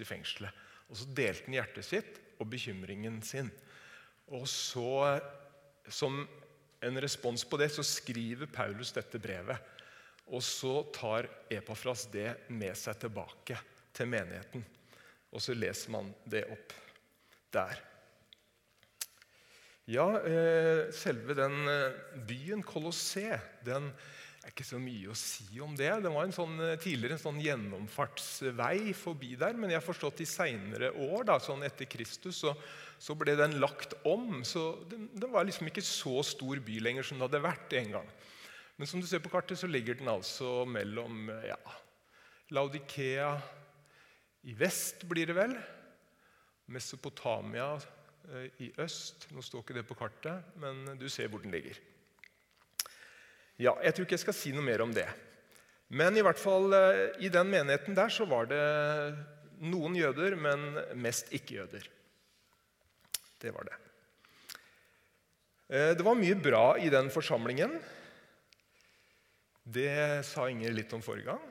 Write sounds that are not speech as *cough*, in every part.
i fengselet. Og Så delte han hjertet sitt og bekymringen sin. Og så, Som en respons på det så skriver Paulus dette brevet. Og så tar Epafras det med seg tilbake til menigheten. Og så leser man det opp der. Ja, eh, selve den eh, byen Kolossé, den er ikke så mye å si om det. Det var en sånn, eh, tidligere en sånn gjennomfartsvei forbi der, men jeg har forstått i seinere år, da, sånn etter Kristus, så, så, ble den lagt om. Så det, det, var liksom ikke så stor by lenger som det hadde vært en gang. Men som du ser på kartet, så ligger den altså mellom ja, Laudikea i vest, blir det vel. Mesopotamia Eh, i øst. Nå står ikke det på kartet, men du ser hvor den ligger. Ja, Jeg tror ikke jeg skal si noe mer om det. Men i hvert fall eh, i den menigheten der så var det noen jøder, men mest ikke-jøder. Det var det. Eh, det var mye bra i den forsamlingen. Det sa Inger litt om forrige gang.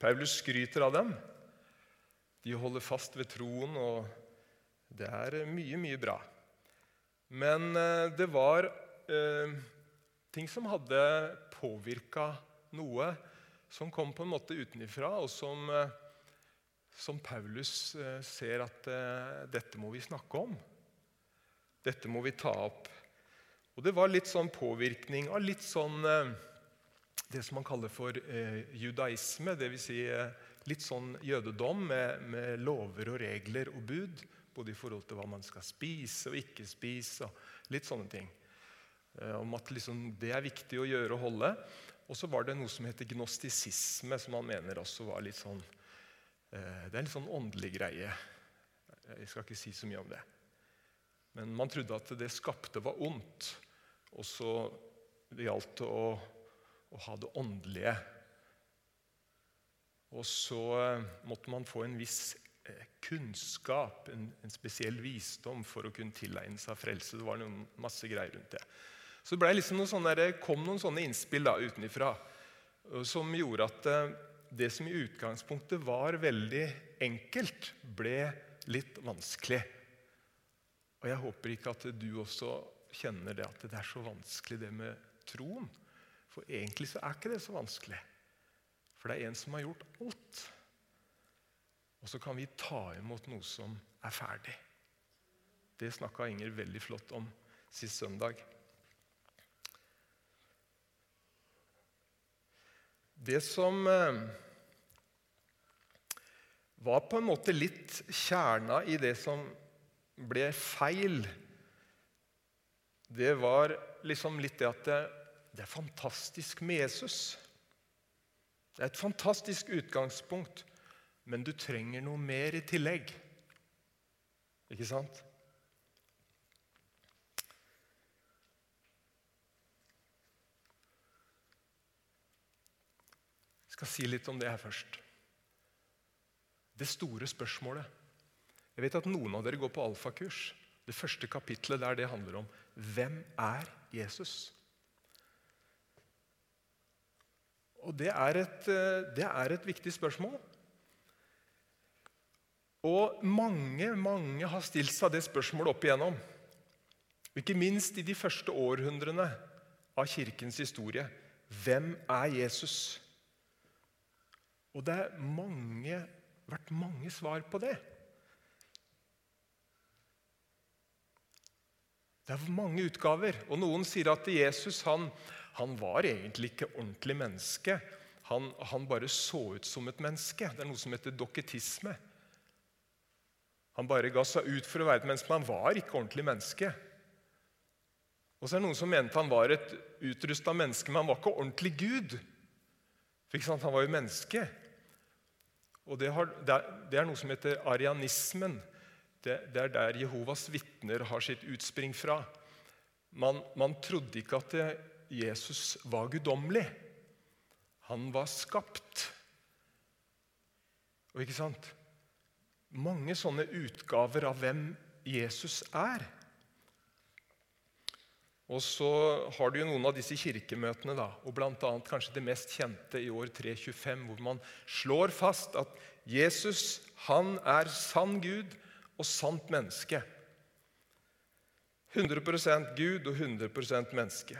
Paulus skryter av dem. De holder fast ved troen og det er mye, mye bra. Men eh, det var ting som hadde påvirka noe, som kom på en måte utenifra, og som, eh, som Paulus eh, ser at eh, dette må vi snakke om. Dette må vi ta opp. Og det var litt sånn påvirkning av litt sånn det som man kaller for judaisme, dvs. Si, litt sånn jødedom med, med lover og regler og bud både i forhold til hva man skal spise og ikke spise. og litt sånne ting. Eh, om at liksom det er viktig å gjøre og holde. Og så var det noe som heter gnostisisme, som han mener også var litt sånn eh, Det er en litt sånn åndelig greie. Jeg skal ikke si så mye om det. Men man trodde at det skapte var ondt. Og så det gjaldt å, å ha det åndelige. Og så eh, måtte man få en viss kunnskap, en, en, spesiell visdom for å kunne tilegne seg frelse. Det var noen, masse greier rundt det. Så det liksom noen sånne, kom noen sånne innspill da, utenifra eh, som gjorde at eh, det som i utgangspunktet var veldig enkelt, ble litt vanskelig. Og Jeg håper ikke at du også kjenner det at det er så vanskelig, det med troen. For egentlig så er ikke det så vanskelig. For det er en som har gjort alt. Og så kan vi ta imot noe som er ferdig. Det snakka Inger veldig flott om sist søndag. Det som eh, var på en måte litt kjerna i det som ble feil, det var liksom litt det at det, det er fantastisk med Jesus. Det er et fantastisk utgangspunkt men du trenger noe mer i tillegg. Ikke sant? Skal si litt om det her først. Det store spørsmålet. Jeg vet at noen av dere går på alfakurs. Det første kapitlet der det handler om hvem er Jesus? Og det er et, eh, det er et viktig spørsmål. Og mange mange har stilt seg det spørsmålet opp igjennom. Ikke minst i de første århundrene av kirkens historie. Hvem er Jesus? Og det har vært mange svar på det. Det er mange utgaver. Og Noen sier at Jesus han, han var egentlig ikke ordentlig menneske. Han, han bare så ut som et menneske. Det er noe som heter dokketisme. Han bare ga seg ut for å være et menneske, men han var ikke ordentlig menneske. Og så er det noen som mente han var et utrusta menneske, men han var ikke ordentlig Gud. For Han var jo menneske. Og det, har, det, er noe som heter arianismen. Det, det er der Jehovas vitner har sitt utspring fra. Man, man trodde ikke at Jesus var guddommelig. Han var skapt. Og ikke sant? mange sånne utgaver av hvem Jesus er. Og så har du jo noen av disse kirkemøtene, da, og bl.a. kanskje det mest kjente i år 325, hvor man slår fast at Jesus han er sann Gud og sant menneske. 100% Gud og 100% menneske.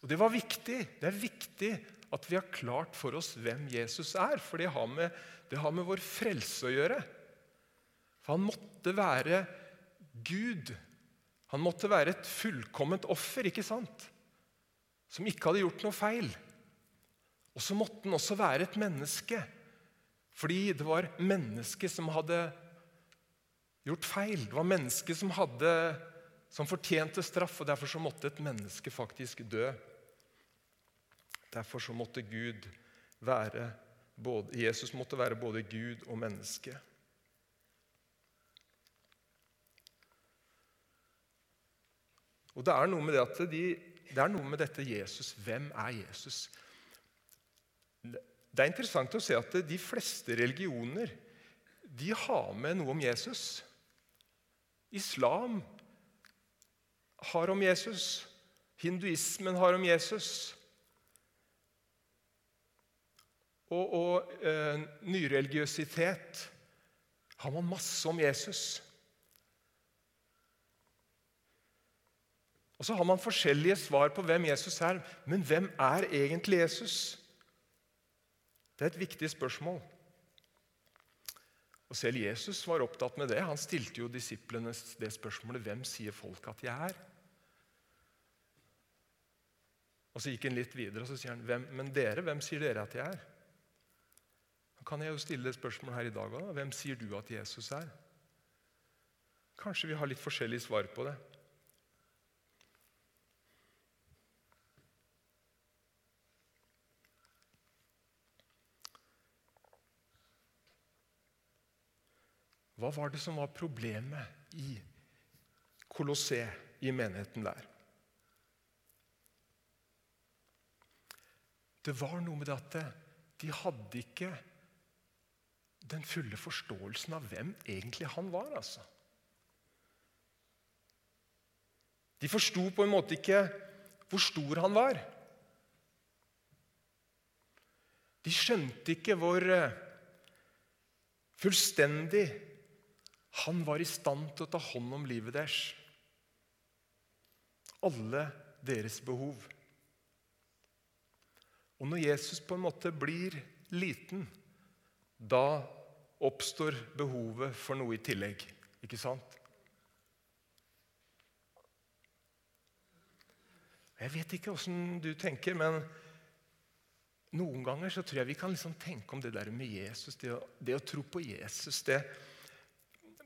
Og Det var viktig. Det er viktig at vi har klart for oss hvem Jesus er, for det har med, det har med vår frelse å gjøre. For han måtte være Gud. Han måtte være et fullkomment offer, ikke sant? Som ikke hadde gjort noe feil. Og så måtte han også være et menneske, fordi det var mennesket som hadde gjort feil. Det var mennesket som, som fortjente straff, og derfor så måtte et menneske faktisk dø. Derfor så måtte Gud være både, Jesus måtte være både Gud og menneske. Og Det er noe med, det de, det er noe med dette Jesus. Hvem er Jesus? Det er interessant å se at de fleste religioner de har med noe om Jesus. Islam har om Jesus. Hinduismen har om Jesus. Og, og eh, nyreligiøsitet har man masse om Jesus. Og Så har man forskjellige svar på hvem Jesus er. Men hvem er egentlig Jesus? Det er et viktig spørsmål. Og Selv Jesus var opptatt med det. Han stilte jo disiplene det spørsmålet hvem sier folk at jeg er? Og Så gikk han litt videre og så sier han, hvem, men dere, hvem sier dere at jeg er? Da kan jeg jo stille det spørsmålet her i dag òg. Hvem sier du at Jesus er? Kanskje vi har litt forskjellige svar på det. Hva var det som var problemet i Kolossé, i menigheten der? Det var noe med det at de hadde ikke den fulle forståelsen av hvem egentlig han var. altså. De forsto på en måte ikke hvor stor han var. De skjønte ikke hvor eh, fullstendig han var i stand til å ta hånd om livet deres. Alle deres behov. Og når Jesus på en måte blir liten, da oppstår behovet for noe i tillegg. Ikke sant? Jeg vet ikke åssen du tenker, men noen ganger så tror jeg vi kan liksom tenke om det der med Jesus, det å, det å tro på Jesus det,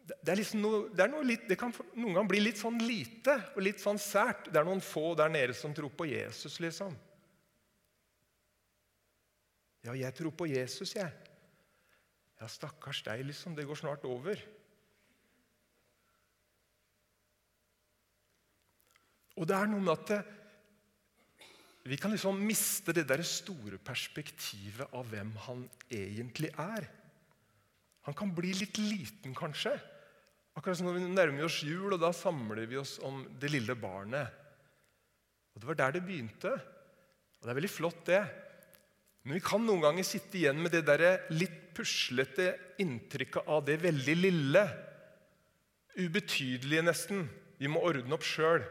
det, er liksom noe, det, er noe litt, det kan noen ganger bli litt sånn lite og litt sånn sært. Det er noen få der nede som tror på Jesus, liksom. Ja, jeg tror på Jesus, jeg. Ja, stakkars deg, liksom. Det går snart over. Og det er noe med at det, vi kan liksom miste det der store perspektivet av hvem han egentlig er. Han kan bli litt liten, kanskje. Akkurat som når vi nærmer oss jul, og da samler vi oss om det lille barnet. Og Det var der det begynte. Og Det er veldig flott, det. Men vi kan noen ganger sitte igjen med det der litt puslete inntrykket av det veldig lille. Ubetydelige, nesten. Vi må ordne opp sjøl.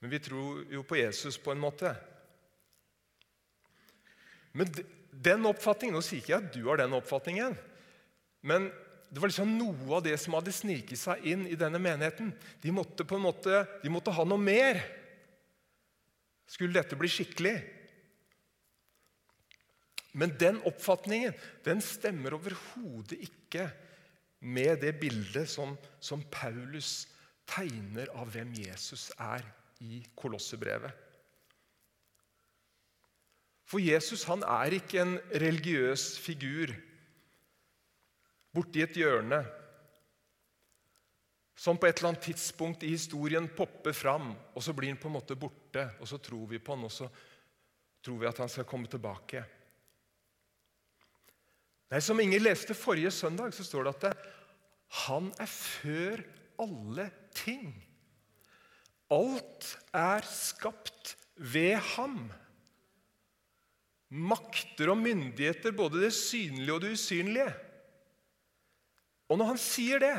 Men vi tror jo på Jesus på en måte. Men den oppfatningen, Nå sier ikke jeg at du har den oppfatningen, men det var liksom noe av det som hadde sniket seg inn i denne menigheten. De måtte på en måte, de måtte ha noe mer. Skulle dette bli skikkelig? Men den oppfatningen den stemmer overhodet ikke med det bildet som, som Paulus tegner av hvem Jesus er i Kolossebrevet. For Jesus han er ikke en religiøs figur borti et hjørne som på et eller annet tidspunkt i historien popper fram, og så blir han på en måte borte. Og så tror vi på han, og så tror vi at han skal komme tilbake. Nei, Som Inger leste forrige søndag, så står det at det, han er før alle ting. alt er skapt ved ham. Makter og myndigheter, både det synlige og det usynlige. Og når han sier det,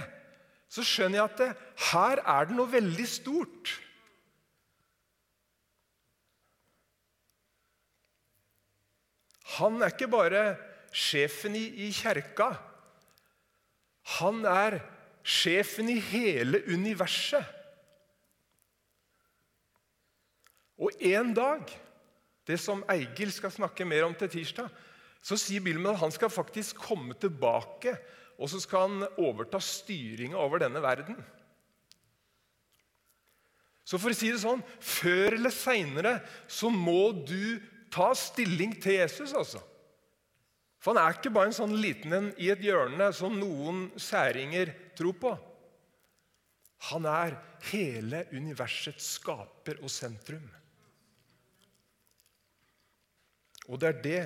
så skjønner jeg at det, her er det noe veldig stort. Han er ikke bare sjefen i, i kjerka. Han er sjefen i hele universet. Og en dag, det som Eigil skal snakke mer om til tirsdag, så sier Bilman at han skal faktisk komme tilbake og så skal han overta styringa over denne verden. Så for å si det sånn Før eller seinere så må du ta stilling til Jesus, altså. For han er ikke bare en sånn liten en i et hjørne som noen særinger tror på. Han er hele universets skaper og sentrum. Og det er det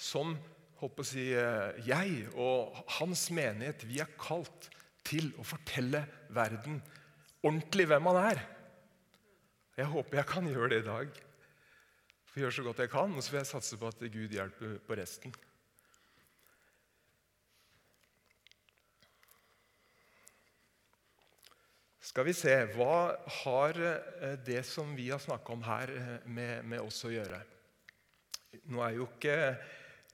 som håper å si, eh, jeg og hans menighet vi er kalt til å fortelle verden ordentlig hvem han er. Jeg håper jeg kan gjøre det i dag. For gjøre så godt jeg kan, og så vil jeg satse på at Gud hjelper på resten. Skal vi se Hva har eh, det som vi har snakka om her, eh, med, med oss å gjøre? Nå er jo ikke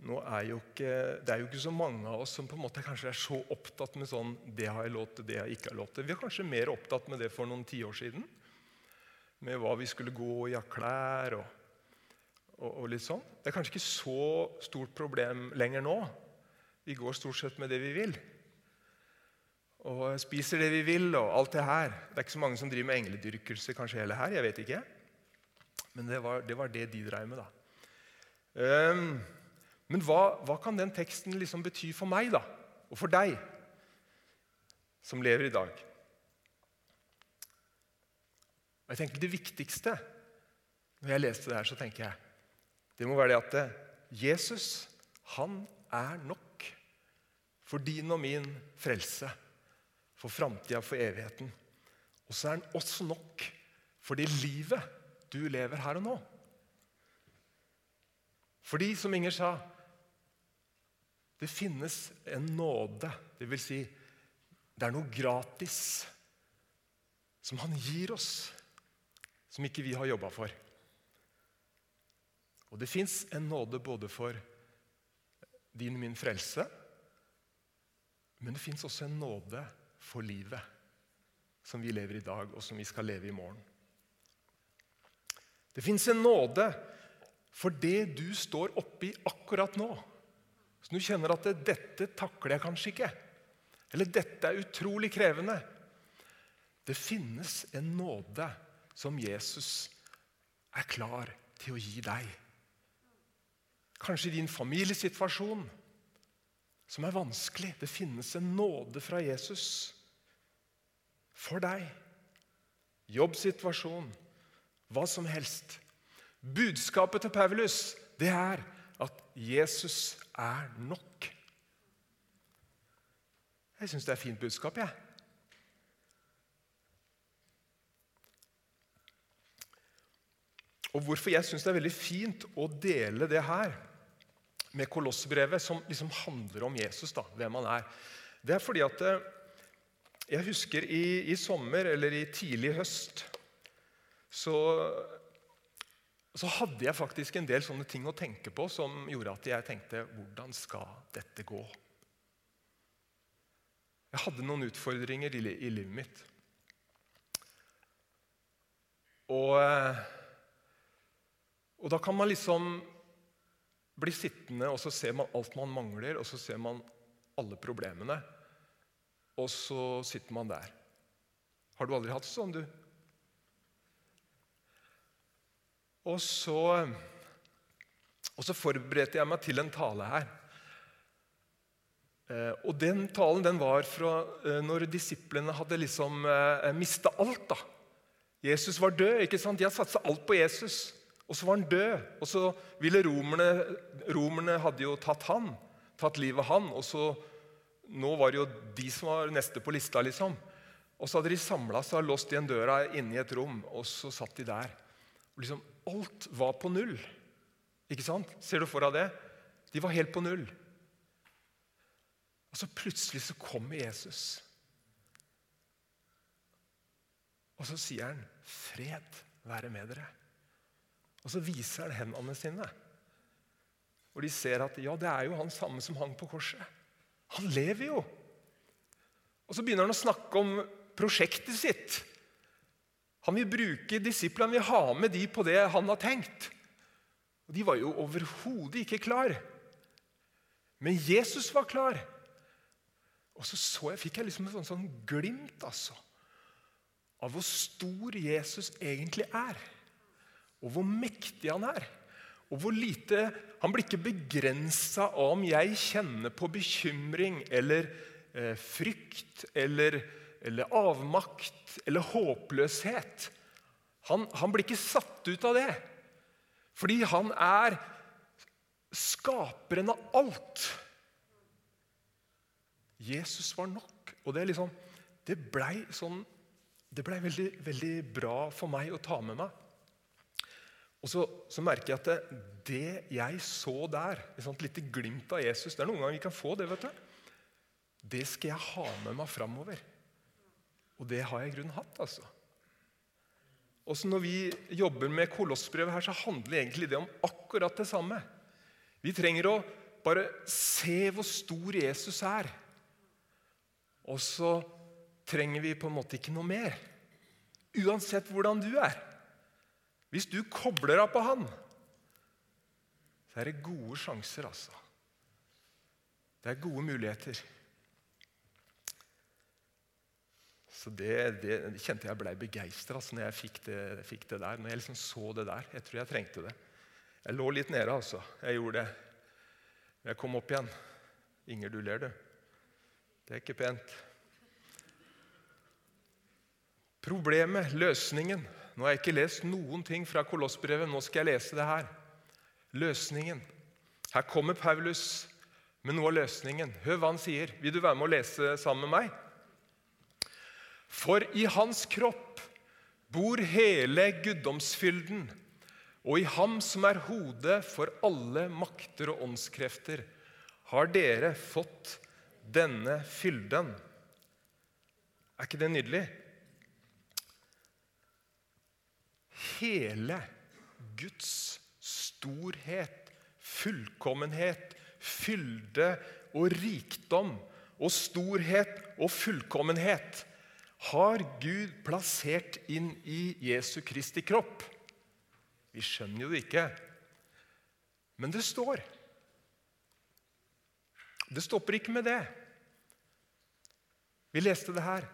nå er jo ikke, Det er jo ikke så mange av oss som på en måte kanskje er så opptatt med sånn Det har jeg lov til, det har jeg ikke lov til. Vi er kanskje mer opptatt med det for noen tiår siden. Med hva vi skulle gå i av klær og, og, og, litt sånn. Det er kanskje ikke så stort problem lenger nå. Vi går stort sett med det vi vil. Og spiser det vi vil og alt det her. Det er ikke så mange som driver med engledyrkelse kanskje heller her. jeg vet ikke. Men det var det, var det de dreiv med, da. Um, men hva, hva, kan den teksten liksom bety for meg da, og for deg som lever i dag? Og jeg tenker Det viktigste når jeg leste det her, så tenker jeg det må være det at eh, Jesus han er nok for din og min frelse, for framtida, for evigheten. Og så er han også nok for det livet du lever her og nå. Fordi, som Inger sa, det finnes en nåde, dvs. Si, det er noe gratis som han gir oss, som ikke vi har jobba for. Og det fins en nåde både for din og min frelse, men det fins også en nåde for livet som vi lever i dag, og som vi skal leve i morgen. Det fins en nåde for det du står oppi akkurat nå. Så du kjenner at 'dette takler jeg kanskje ikke', eller 'dette er utrolig krevende'. Det finnes en nåde som Jesus er klar til å gi deg. Kanskje i din familiesituasjon som er vanskelig. Det finnes en nåde fra Jesus for deg. Jobbsituasjon, hva som helst. Budskapet til Paulus det er Jesus er nok. Jeg syns det er fint budskap, jeg. Og Hvorfor jeg syns det er veldig fint å dele det her med Kolossbrevet, som liksom handler om Jesus, da, hvem han er, det er fordi at eh, jeg husker i, i sommer, eller i tidlig høst, så så hadde jeg faktisk en del sånne ting å tenke på som gjorde at jeg tenkte hvordan skal dette gå? Jeg hadde noen utfordringer i, i livet mitt. Og, eh, og, da kan man liksom bli sittende, og så ser man alt man mangler, og så ser man alle problemene. Og så sitter man der. Har du aldri hatt sånn, du? Og så, og så forberedte jeg meg til en tale her. Eh, og Den talen den var fra eh, når disiplene hadde liksom eh, mista alt. da. Jesus var død. ikke sant? De hadde satsa alt på Jesus, og så var han død. Og så ville romerne Romerne hadde jo tatt han, tatt livet av han. Og så nå var det jo de som var neste på lista, liksom. Og så hadde de samla seg og låst igjen døra inne i et rom, og så satt de der. Og liksom Alt var på null. Ikke sant? Ser du for deg det? De var helt på null. Og så plutselig så kommer Jesus. Og så sier han, 'Fred være med dere'. Og så viser han hendene sine. Og de ser at ja, det er jo han samme som hang på korset. Han lever jo. Og så begynner han å snakke om prosjektet sitt. Han vil bruke disiplene, vil ha med de på det han har tenkt. Og De var jo overhodet ikke klar. Men Jesus var klar. Og så, så jeg, fikk jeg liksom et sånn, sånn glimt altså, av hvor stor Jesus egentlig er. Og hvor mektig han er. Og hvor lite Han blir ikke begrensa om jeg kjenner på bekymring eller eh, frykt eller, eller, avmakt eller håpløshet. Han, han blir ikke satt ut av det. Fordi han er skaperen av alt. Jesus var nok. Og det, liksom, det blei sånn, ble veldig, veldig bra for meg å ta med meg. Og så, så merker jeg at det, det, jeg så der, et lite glimt av Jesus Det er noen ganger vi kan få det. vet du. Det skal jeg ha med meg framover. Og det har jeg i grunnen hatt. altså. Også når vi jobber med kolossbrevet, her, så handler egentlig det om akkurat det samme. Vi trenger å bare se hvor stor Jesus er. Og så trenger vi på en måte ikke noe mer. Uansett hvordan du er. Hvis du kobler av på han, så er det gode sjanser, altså. Det er gode muligheter. Så det, det kjente jeg blei begeistra altså, når jeg fikk det, fikk det, der. Når jeg liksom så det der. Jeg tror jeg trengte det. Jeg lå litt nede, altså. Jeg gjorde det. Jeg kom opp igjen. Inger, du ler, du. Det er ikke pent. Problemet, løsningen Nå har jeg ikke lest noen ting fra Kolossbrevet. Nå skal jeg lese det her. Løsningen. Her kommer Paulus med noe av løsningen. Hør hva han sier. Vil du være med å lese sammen med meg? For i hans kropp bor hele guddomsfylden, og i ham som er hodet for alle makter og åndskrefter, har dere fått denne fylden. Er ikke det nydelig? hele Guds storhet, fullkommenhet, fylde og rikdom og storhet og fullkommenhet har Gud plassert inn i Jesu Kristi kropp. Vi skjønner jo det ikke, men det står. Det stopper ikke med det. Vi leste det her.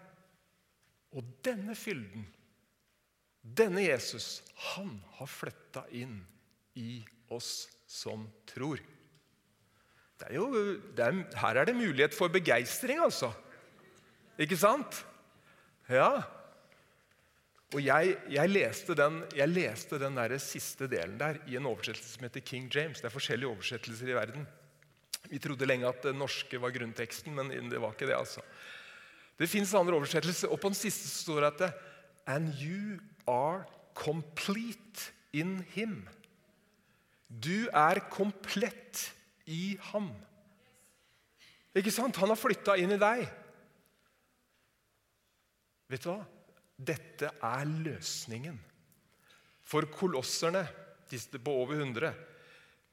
Og denne fylden denne Jesus han har flytta inn i oss som tror. Er jo, det er, her er det mulighet for begeistring, altså. Ikke sant? Ja. Og jeg, jeg, leste den, jeg leste den der siste delen der i en oversettelse som heter King James. Det er forskjellige oversettelser i verden. Vi trodde lenge at den norske var grunnteksten, men det var ikke det. altså. Det fins andre oversettelser, og på den siste står det at det, And you are complete in him. Du er komplett i ham. Ikke sant? Han har flytta inn i deg. Vet du hva? Dette er løsningen for kolosserne, disse på over 100.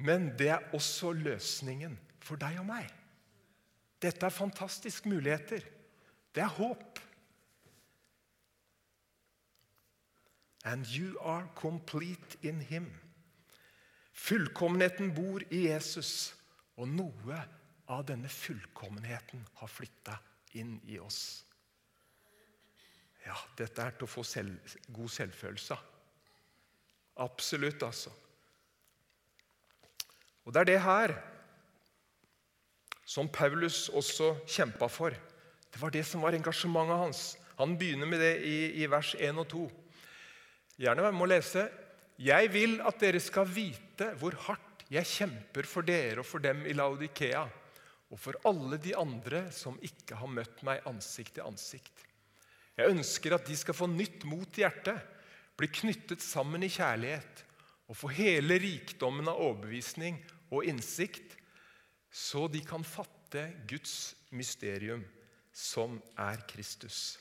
Men det er også løsningen for deg og meg. Dette er fantastiske muligheter. Det er håp. And you are complete in him. Fullkommenheten bor i Jesus, og noe av denne fullkommenheten har flytta inn i oss. Ja, dette er til å få selv, god selvfølelse av. Absolutt, altså. Og det er det her som Paulus også kjempa for. Det var det som var engasjementet hans. Han begynner med det i, i vers 1 og 2. Gjerne være med å lese. Jeg vil at dere skal vite hvor hardt jeg kjemper for dere og for dem i Laudikea, og for alle de andre som ikke har møtt meg ansikt til ansikt. Jeg ønsker at de skal få nytt mot i hjertet, bli knyttet sammen i kjærlighet og få hele rikdommen av overbevisning og innsikt, så de kan fatte Guds mysterium, som er Kristus.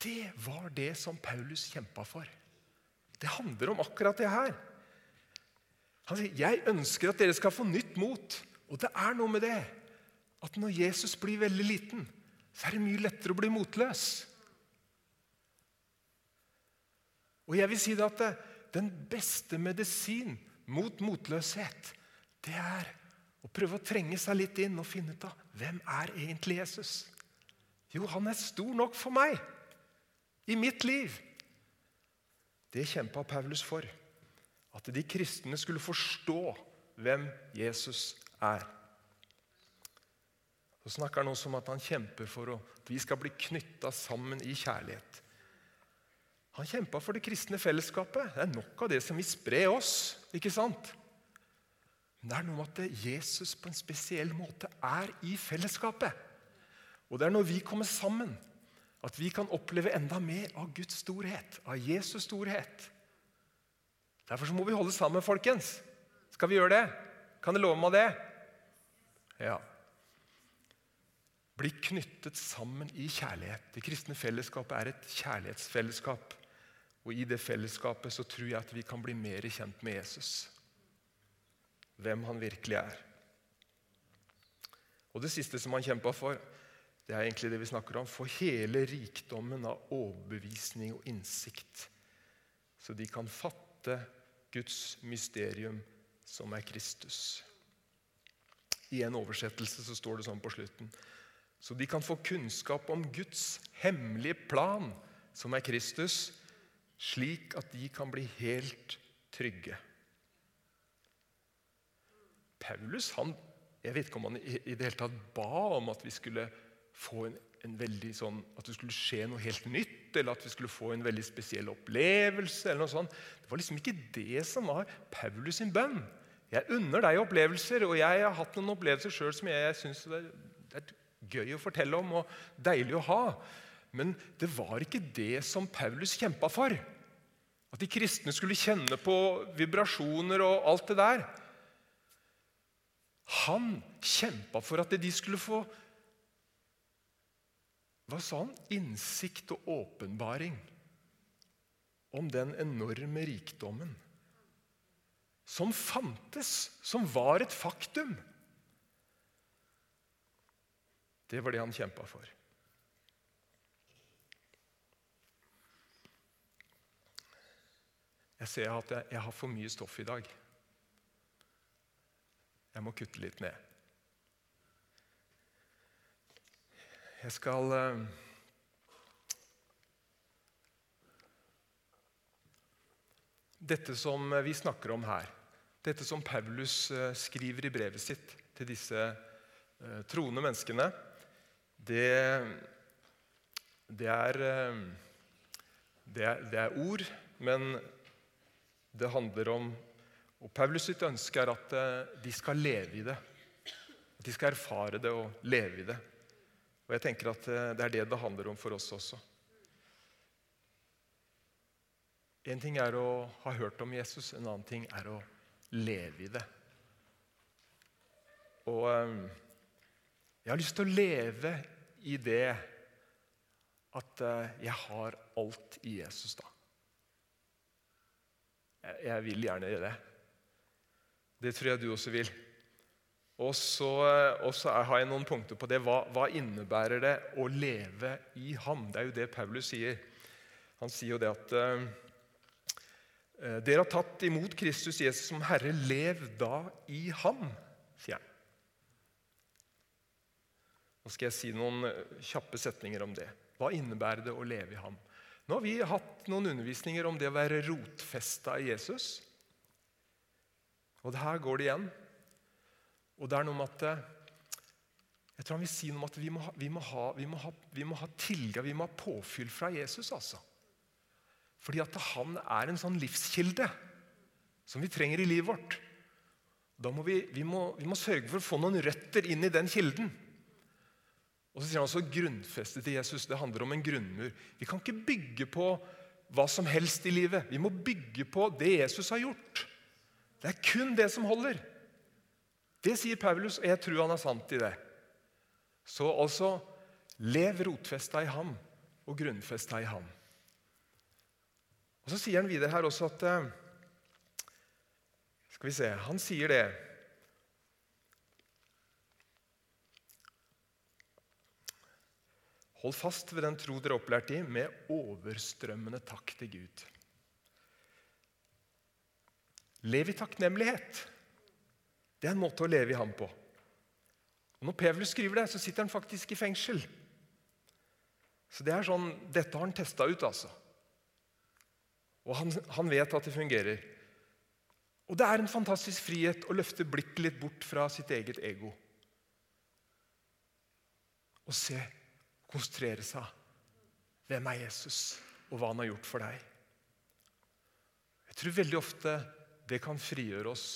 Det var det som Paulus kjempa for. Det handler om akkurat det her. Han sier, 'Jeg ønsker at dere skal få nytt mot.' Og det er noe med det at når Jesus blir veldig liten, så er det mye lettere å bli motløs. Og jeg vil si det at den beste medisin mot motløshet, det er å prøve å trenge seg litt inn og finne ut av hvem er egentlig Jesus. Jo, han er stor nok for meg i mitt liv. Det kjempa Paulus for. At de kristne skulle forstå hvem Jesus er. Så snakker han også om at han kjemper for at vi skal bli knytta sammen i kjærlighet. Han kjempa for det kristne fellesskapet. Det er nok av det som vil spre oss. ikke sant? Men det er noe med at Jesus på en spesiell måte er i fellesskapet. Og det er når vi kommer sammen, at vi kan oppleve enda mer av Guds storhet, av Jesus storhet. Derfor må vi holde sammen, folkens. Skal vi gjøre det? Kan dere love meg det? Ja. Bli knyttet sammen i kjærlighet. Det kristne fellesskapet er et kjærlighetsfellesskap. Og i det fellesskapet så tror jeg at vi kan bli mer kjent med Jesus. Hvem han virkelig er. Og det siste som han kjempa for, det er egentlig det vi snakker om. For hele rikdommen av overbevisning og innsikt. Så de kan fatte Guds mysterium, som er Kristus. I en oversettelse så står det sånn på slutten. Så de kan få kunnskap om Guds hemmelige plan, som er Kristus, slik at de kan bli helt trygge. Paulus han, jeg vet ikke om han i det hele tatt ba om at vi skulle få en, en veldig sånn, at det skulle skje noe helt nytt, eller at vi skulle få en veldig spesiell opplevelse. eller noe sånt. Det var liksom ikke det som var Paulus sin bønn. Jeg unner deg opplevelser, og jeg har hatt noen opplevelser sjøl som jeg syns er gøy å fortelle om og deilig å ha. Men det var ikke det som Paulus kjempa for. At de kristne skulle kjenne på vibrasjoner og alt det der. Han kjempa for at de skulle få hva sa han? Innsikt og åpenbaring om den enorme rikdommen som fantes, som var et faktum. Det var det han kjempa for. Jeg ser at jeg, jeg har for mye stoff i dag. Jeg må kutte litt ned. Jeg skal eh, Dette som vi snakker om her, dette som Paulus eh, skriver i brevet sitt til disse eh, troende menneskene, det, det, er, det, er, det er ord, men det handler om og Paulus sitt ønske er at de skal leve i det. At de skal erfare det og leve i det. Og jeg tenker at eh, det er det det handler om for oss også. En ting er å ha hørt om Jesus, en annen ting er å leve i det. Og eh, jeg har lyst til å leve i det at eh, jeg har alt i Jesus, da. Jeg vil gjerne gjøre det. Det tror jeg du også vil. Og så, har jeg noen punkter på det. Hva, hva, innebærer det å leve i ham? Det er jo det Paulus sier. Han sier jo det at uh, dere har tatt imot Kristus Jesus som Herre. Lev da i ham, sier han. Nå skal jeg si noen kjappe setninger om det. Hva innebærer det å leve i ham? Nå har vi hatt noen undervisninger om det å være rotfesta i Jesus. Og det her går det igjen. Og det er noe med at eh, jeg tror han vil si noe om at vi må, ha, vi ha, vi må, ha, ha tilgang, vi må ha påfyll fra Jesus. altså. Fordi at han er en sånn livskilde som vi trenger i livet vårt. Da må vi, vi, må, vi må sørge for å få noen røtter inn i den kilden. Og så sier han også grunnfestet i Jesus. Det handler om en grunnmur. Vi kan ikke bygge på hva som helst i livet. Vi må bygge på det Jesus har gjort. Det er kun det som holder. Det sier Paulus, og jeg tror han er sant i det. Så altså lev rotfesta i ham og grunnfesta i ham. Og Så sier han videre her også at eh, Skal vi se Han sier det Hold fast ved den tro dere er opplært i, med overstrømmende takk til Gud. Lev i takknemlighet. Det er en måte å leve i ham på. Og Når Pevlus skriver det, så sitter han faktisk i fengsel. Så det er sånn, Dette har han testa ut, altså. Og han, han, vet at det fungerer. Og det er en fantastisk frihet å løfte blikket litt bort fra sitt eget ego. Og se konsentrere seg. Hvem er Jesus, og hva han har gjort for deg? Jeg tror veldig ofte det kan frigjøre oss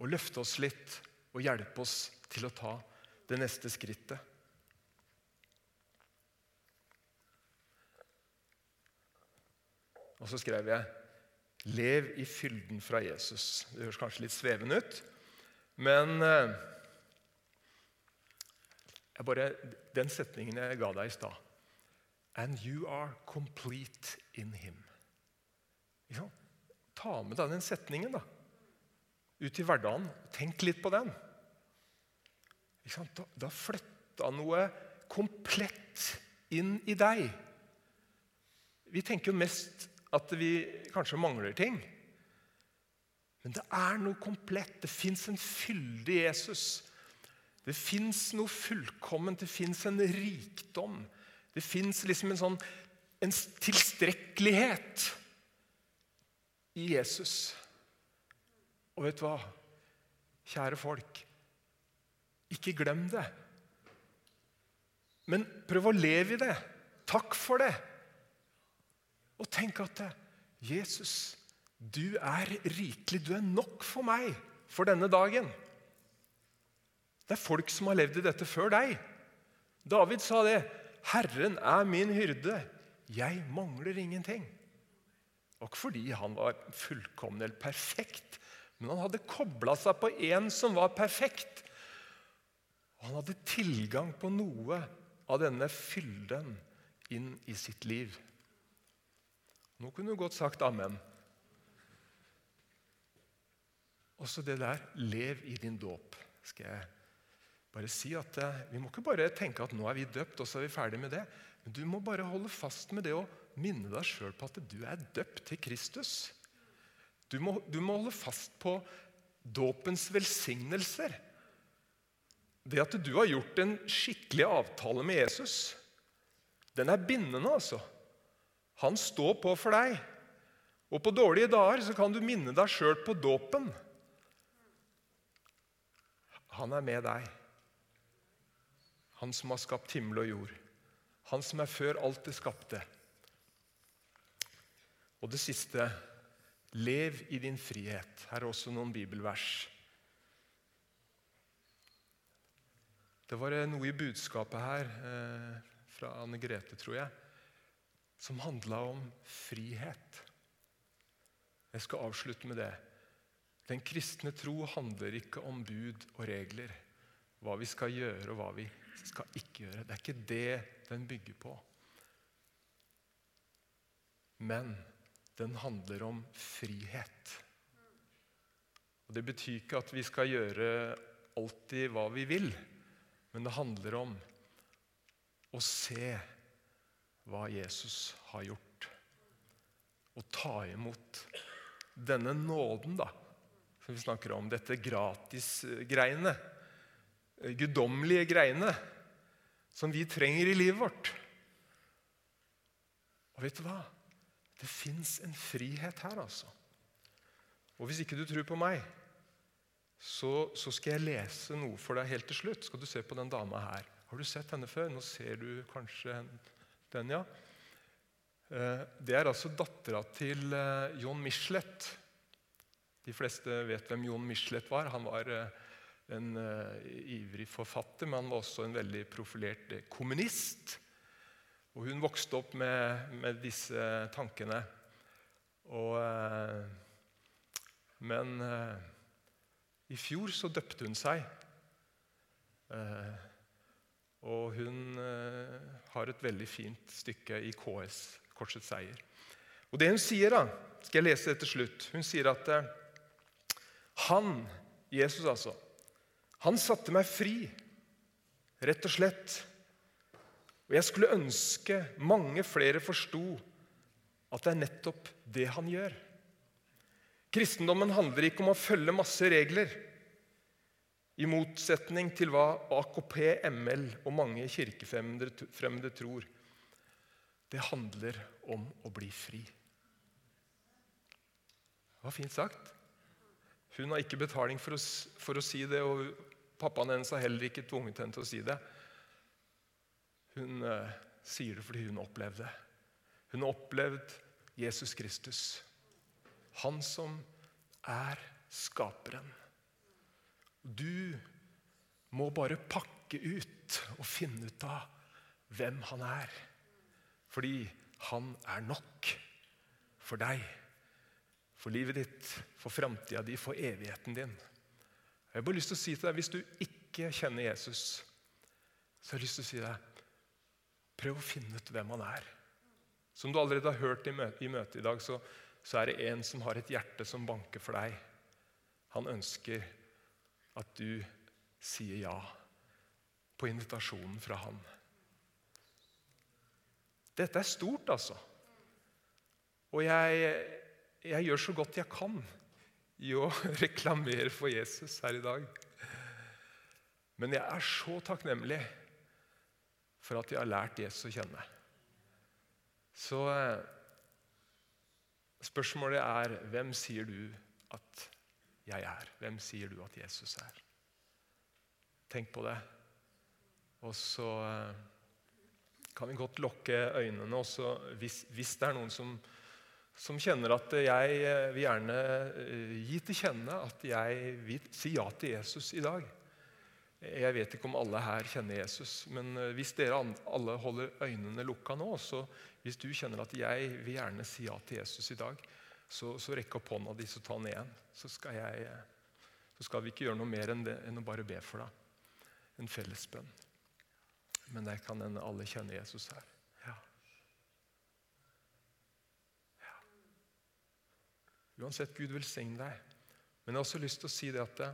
og løfte oss litt og hjelpe oss til å ta det neste skrittet. Og så skrev jeg 'Lev i fylden fra Jesus'. Det høres kanskje litt svevende ut, men eh, bare, den setningen jeg ga deg i stad And you are complete in him. Ja, ta med deg den setningen da, ut i hverdagen. Tenk litt på den. Da, da flytta noe komplett inn i deg. Vi tenker jo mest at vi kanskje mangler ting. Men det er noe komplett. Det fins en fyldig Jesus det fins noe fullkomment, det fins en rikdom. Det fins liksom en sånn en tilstrekkelighet i Jesus. Og vet du hva? Kjære folk, ikke glem det. Men prøv å leve i det. Takk for det. Og tenk at Jesus, du er rikelig. Du er nok for meg for denne dagen. Det er folk som har levd i dette før deg. David sa det. 'Herren er min hyrde. Jeg mangler ingenting.' Det ikke fordi han var fullkommen eller perfekt, men han hadde kobla seg på en som var perfekt. Han hadde tilgang på noe av denne fylden inn i sitt liv. Nå kunne du godt sagt amen. Også det der 'lev i din dåp' skal jeg bare si at eh, Vi må ikke bare tenke at nå er vi døpt, og så er vi ferdig med det. Men du må bare holde fast med det å minne deg sjøl på at du er døpt til Kristus. Du må, du må holde fast på dåpens velsignelser. Det at du har gjort en skikkelig avtale med Jesus, den er bindende, altså. Han står på for deg. Og på dårlige dager så kan du minne deg sjøl på dåpen. Han er med deg. Han som har skapt himmel og jord. Han som er før alt det skapte. Og det siste lev i din frihet. Her er også noen bibelvers. Det var noe i budskapet her eh, fra Anne Grete, tror jeg, som handla om frihet. Jeg skal avslutte med det. Den kristne tro handler ikke om bud og regler, hva vi skal gjøre og hva vi skal ikke gjøre. Det er ikke det den bygger på. Men den handler om frihet. Og Det betyr ikke at vi skal gjøre alltid hva vi vil, men det handler om å se hva Jesus har gjort. Og ta imot denne nåden da, som vi snakker om. Dette gratisgreiene. Guddommelige greiene som vi trenger i livet vårt. Og vet du hva? Det fins en frihet her, altså. Og hvis ikke du tror på meg, så, så, skal jeg lese noe for deg helt til slutt. Skal du se på den dama her. Har du sett henne før? Nå ser du kanskje den, ja. Eh, det er altså dattera til Jon John Michelet. De fleste vet hvem John Michelet var. Han var eh, en uh, ivrig forfatter, men han var også en veldig profilert uh, kommunist. Og hun vokste opp med, med disse tankene. Og, uh, men i fjor så døpte hun seg. og hun har et veldig fint stykke i KS, Korsets seier. Og det hun sier, da, skal jeg lese det til slutt. Hun sier at han, Jesus altså, han satte meg fri, rett og slett. Og jeg skulle ønske mange flere forsto at det er nettopp det han gjør. Kristendommen handler ikke om å følge masse regler, i motsetning til hva AKP, ML og mange kirkefremmede tror. Det handler om å bli fri. Det var fint sagt. Hun har ikke betaling for å, for å si det, og Pappaen hennes har heller ikke tvunget henne til å si det. Hun eh, sier det fordi hun opplevde det. Hun har opplevd Jesus Kristus, han som er skaperen. Du må bare pakke ut og finne ut av hvem han er. Fordi han er nok for deg, for livet ditt, for framtida di, for evigheten din. Jeg har bare lyst til å si til deg, Hvis du ikke kjenner Jesus, så har jeg lyst til å si deg prøv å finne ut hvem han er. Som du allerede har hørt i møtet i, møte i dag, så, så er det en som har et hjerte som banker for deg. Han ønsker at du sier ja på invitasjonen fra han. Dette er stort, altså. Og jeg, jeg gjør så godt jeg kan i å *laughs* reklamere for Jesus her i dag. Men jeg er så takknemlig for at jeg har lært Jesus å kjenne. Så eh, spørsmålet er hvem sier du at jeg er? Hvem sier du at Jesus er? Tenk på det. Og så eh, kan vi godt lukke øynene også hvis, hvis det er noen som som kjenner at jeg eh, vil gjerne eh, gi til kjenne at jeg vil si ja til Jesus i dag. Jeg vet ikke om alle her kjenner Jesus, men eh, hvis dere alle holder øynene lukka nå, så hvis du kjenner at jeg vil gjerne si ja til Jesus i dag, så, så rekk opp hånda di, så ta den igjen. Så skal, jeg, så skal vi ikke gjøre noe mer enn, det, enn å bare be for deg. En fellesbønn. Men der kan hende alle kjenne Jesus her. Uansett, Gud velsigne deg. Men jeg har også lyst til å si det at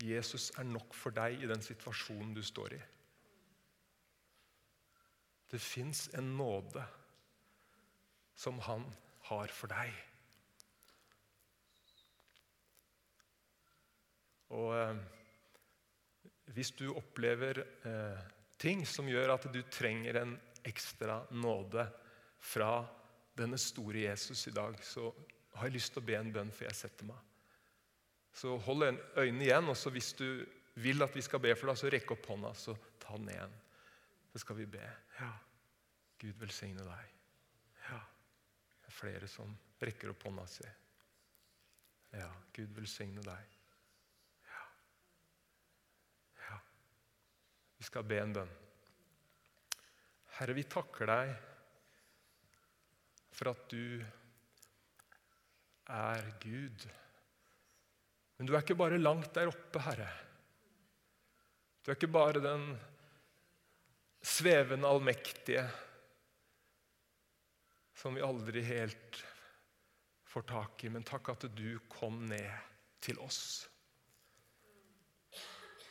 Jesus er nok for deg i den situasjonen du står i. Det fins en nåde som han har for deg. Og eh, hvis du opplever eh, ting som gjør at du trenger en ekstra nåde fra denne store Jesus i dag, så har jeg lyst til å be en bønn før jeg setter meg. Så hold øynene igjen, og så hvis du vil at vi skal be for deg, så rekk opp hånda, så ta den igjen. Så skal vi be. Ja. Gud velsigne deg. Ja. Det er flere som rekker opp hånda si. Ja, Gud velsigne deg. Ja. Ja. Vi skal be en bønn. Herre, vi takker deg for at du er Gud. Men du er ikke bare langt der oppe, Herre. Du er ikke bare den svevende allmektige som vi aldri helt får tak i. Men takk at du kom ned til oss.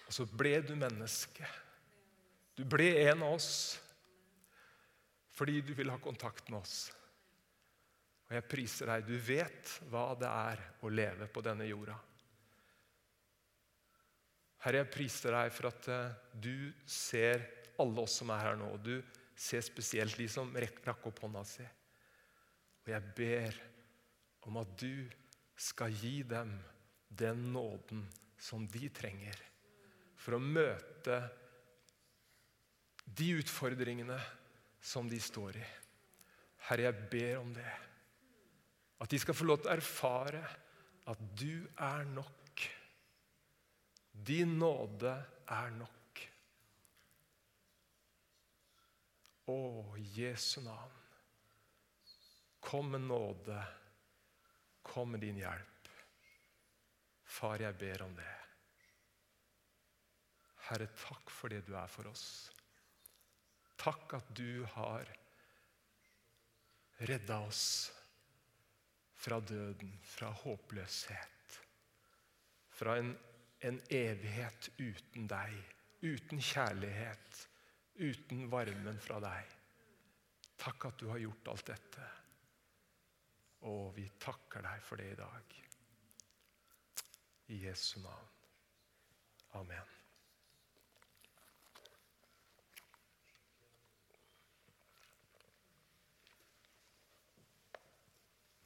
Og så ble du menneske. Du ble en av oss fordi du ville ha kontakt med oss. Og jeg priser deg. Du vet hva det er å leve på denne jorda. Herre, jeg priser deg for at eh, du ser alle oss som er her nå. Du ser spesielt de som rakk opp hånda si. Og jeg ber om at du skal gi dem den nåden som de trenger for å møte de utfordringene som de står i. Herre, jeg ber om det. At de skal få lov til å erfare at du er nok. Din nåde er nok. Å, Jesu navn. Kom med nåde. Kom med din hjelp. Far, jeg ber om det. Herre, takk for det du er for oss. Takk at du har redda oss fra døden, fra håpløshet. Fra en, en evighet uten deg, uten kjærlighet, uten varmen fra deg. Takk at du har gjort alt dette. Og vi takker deg for det i dag. I Jesu navn. Amen.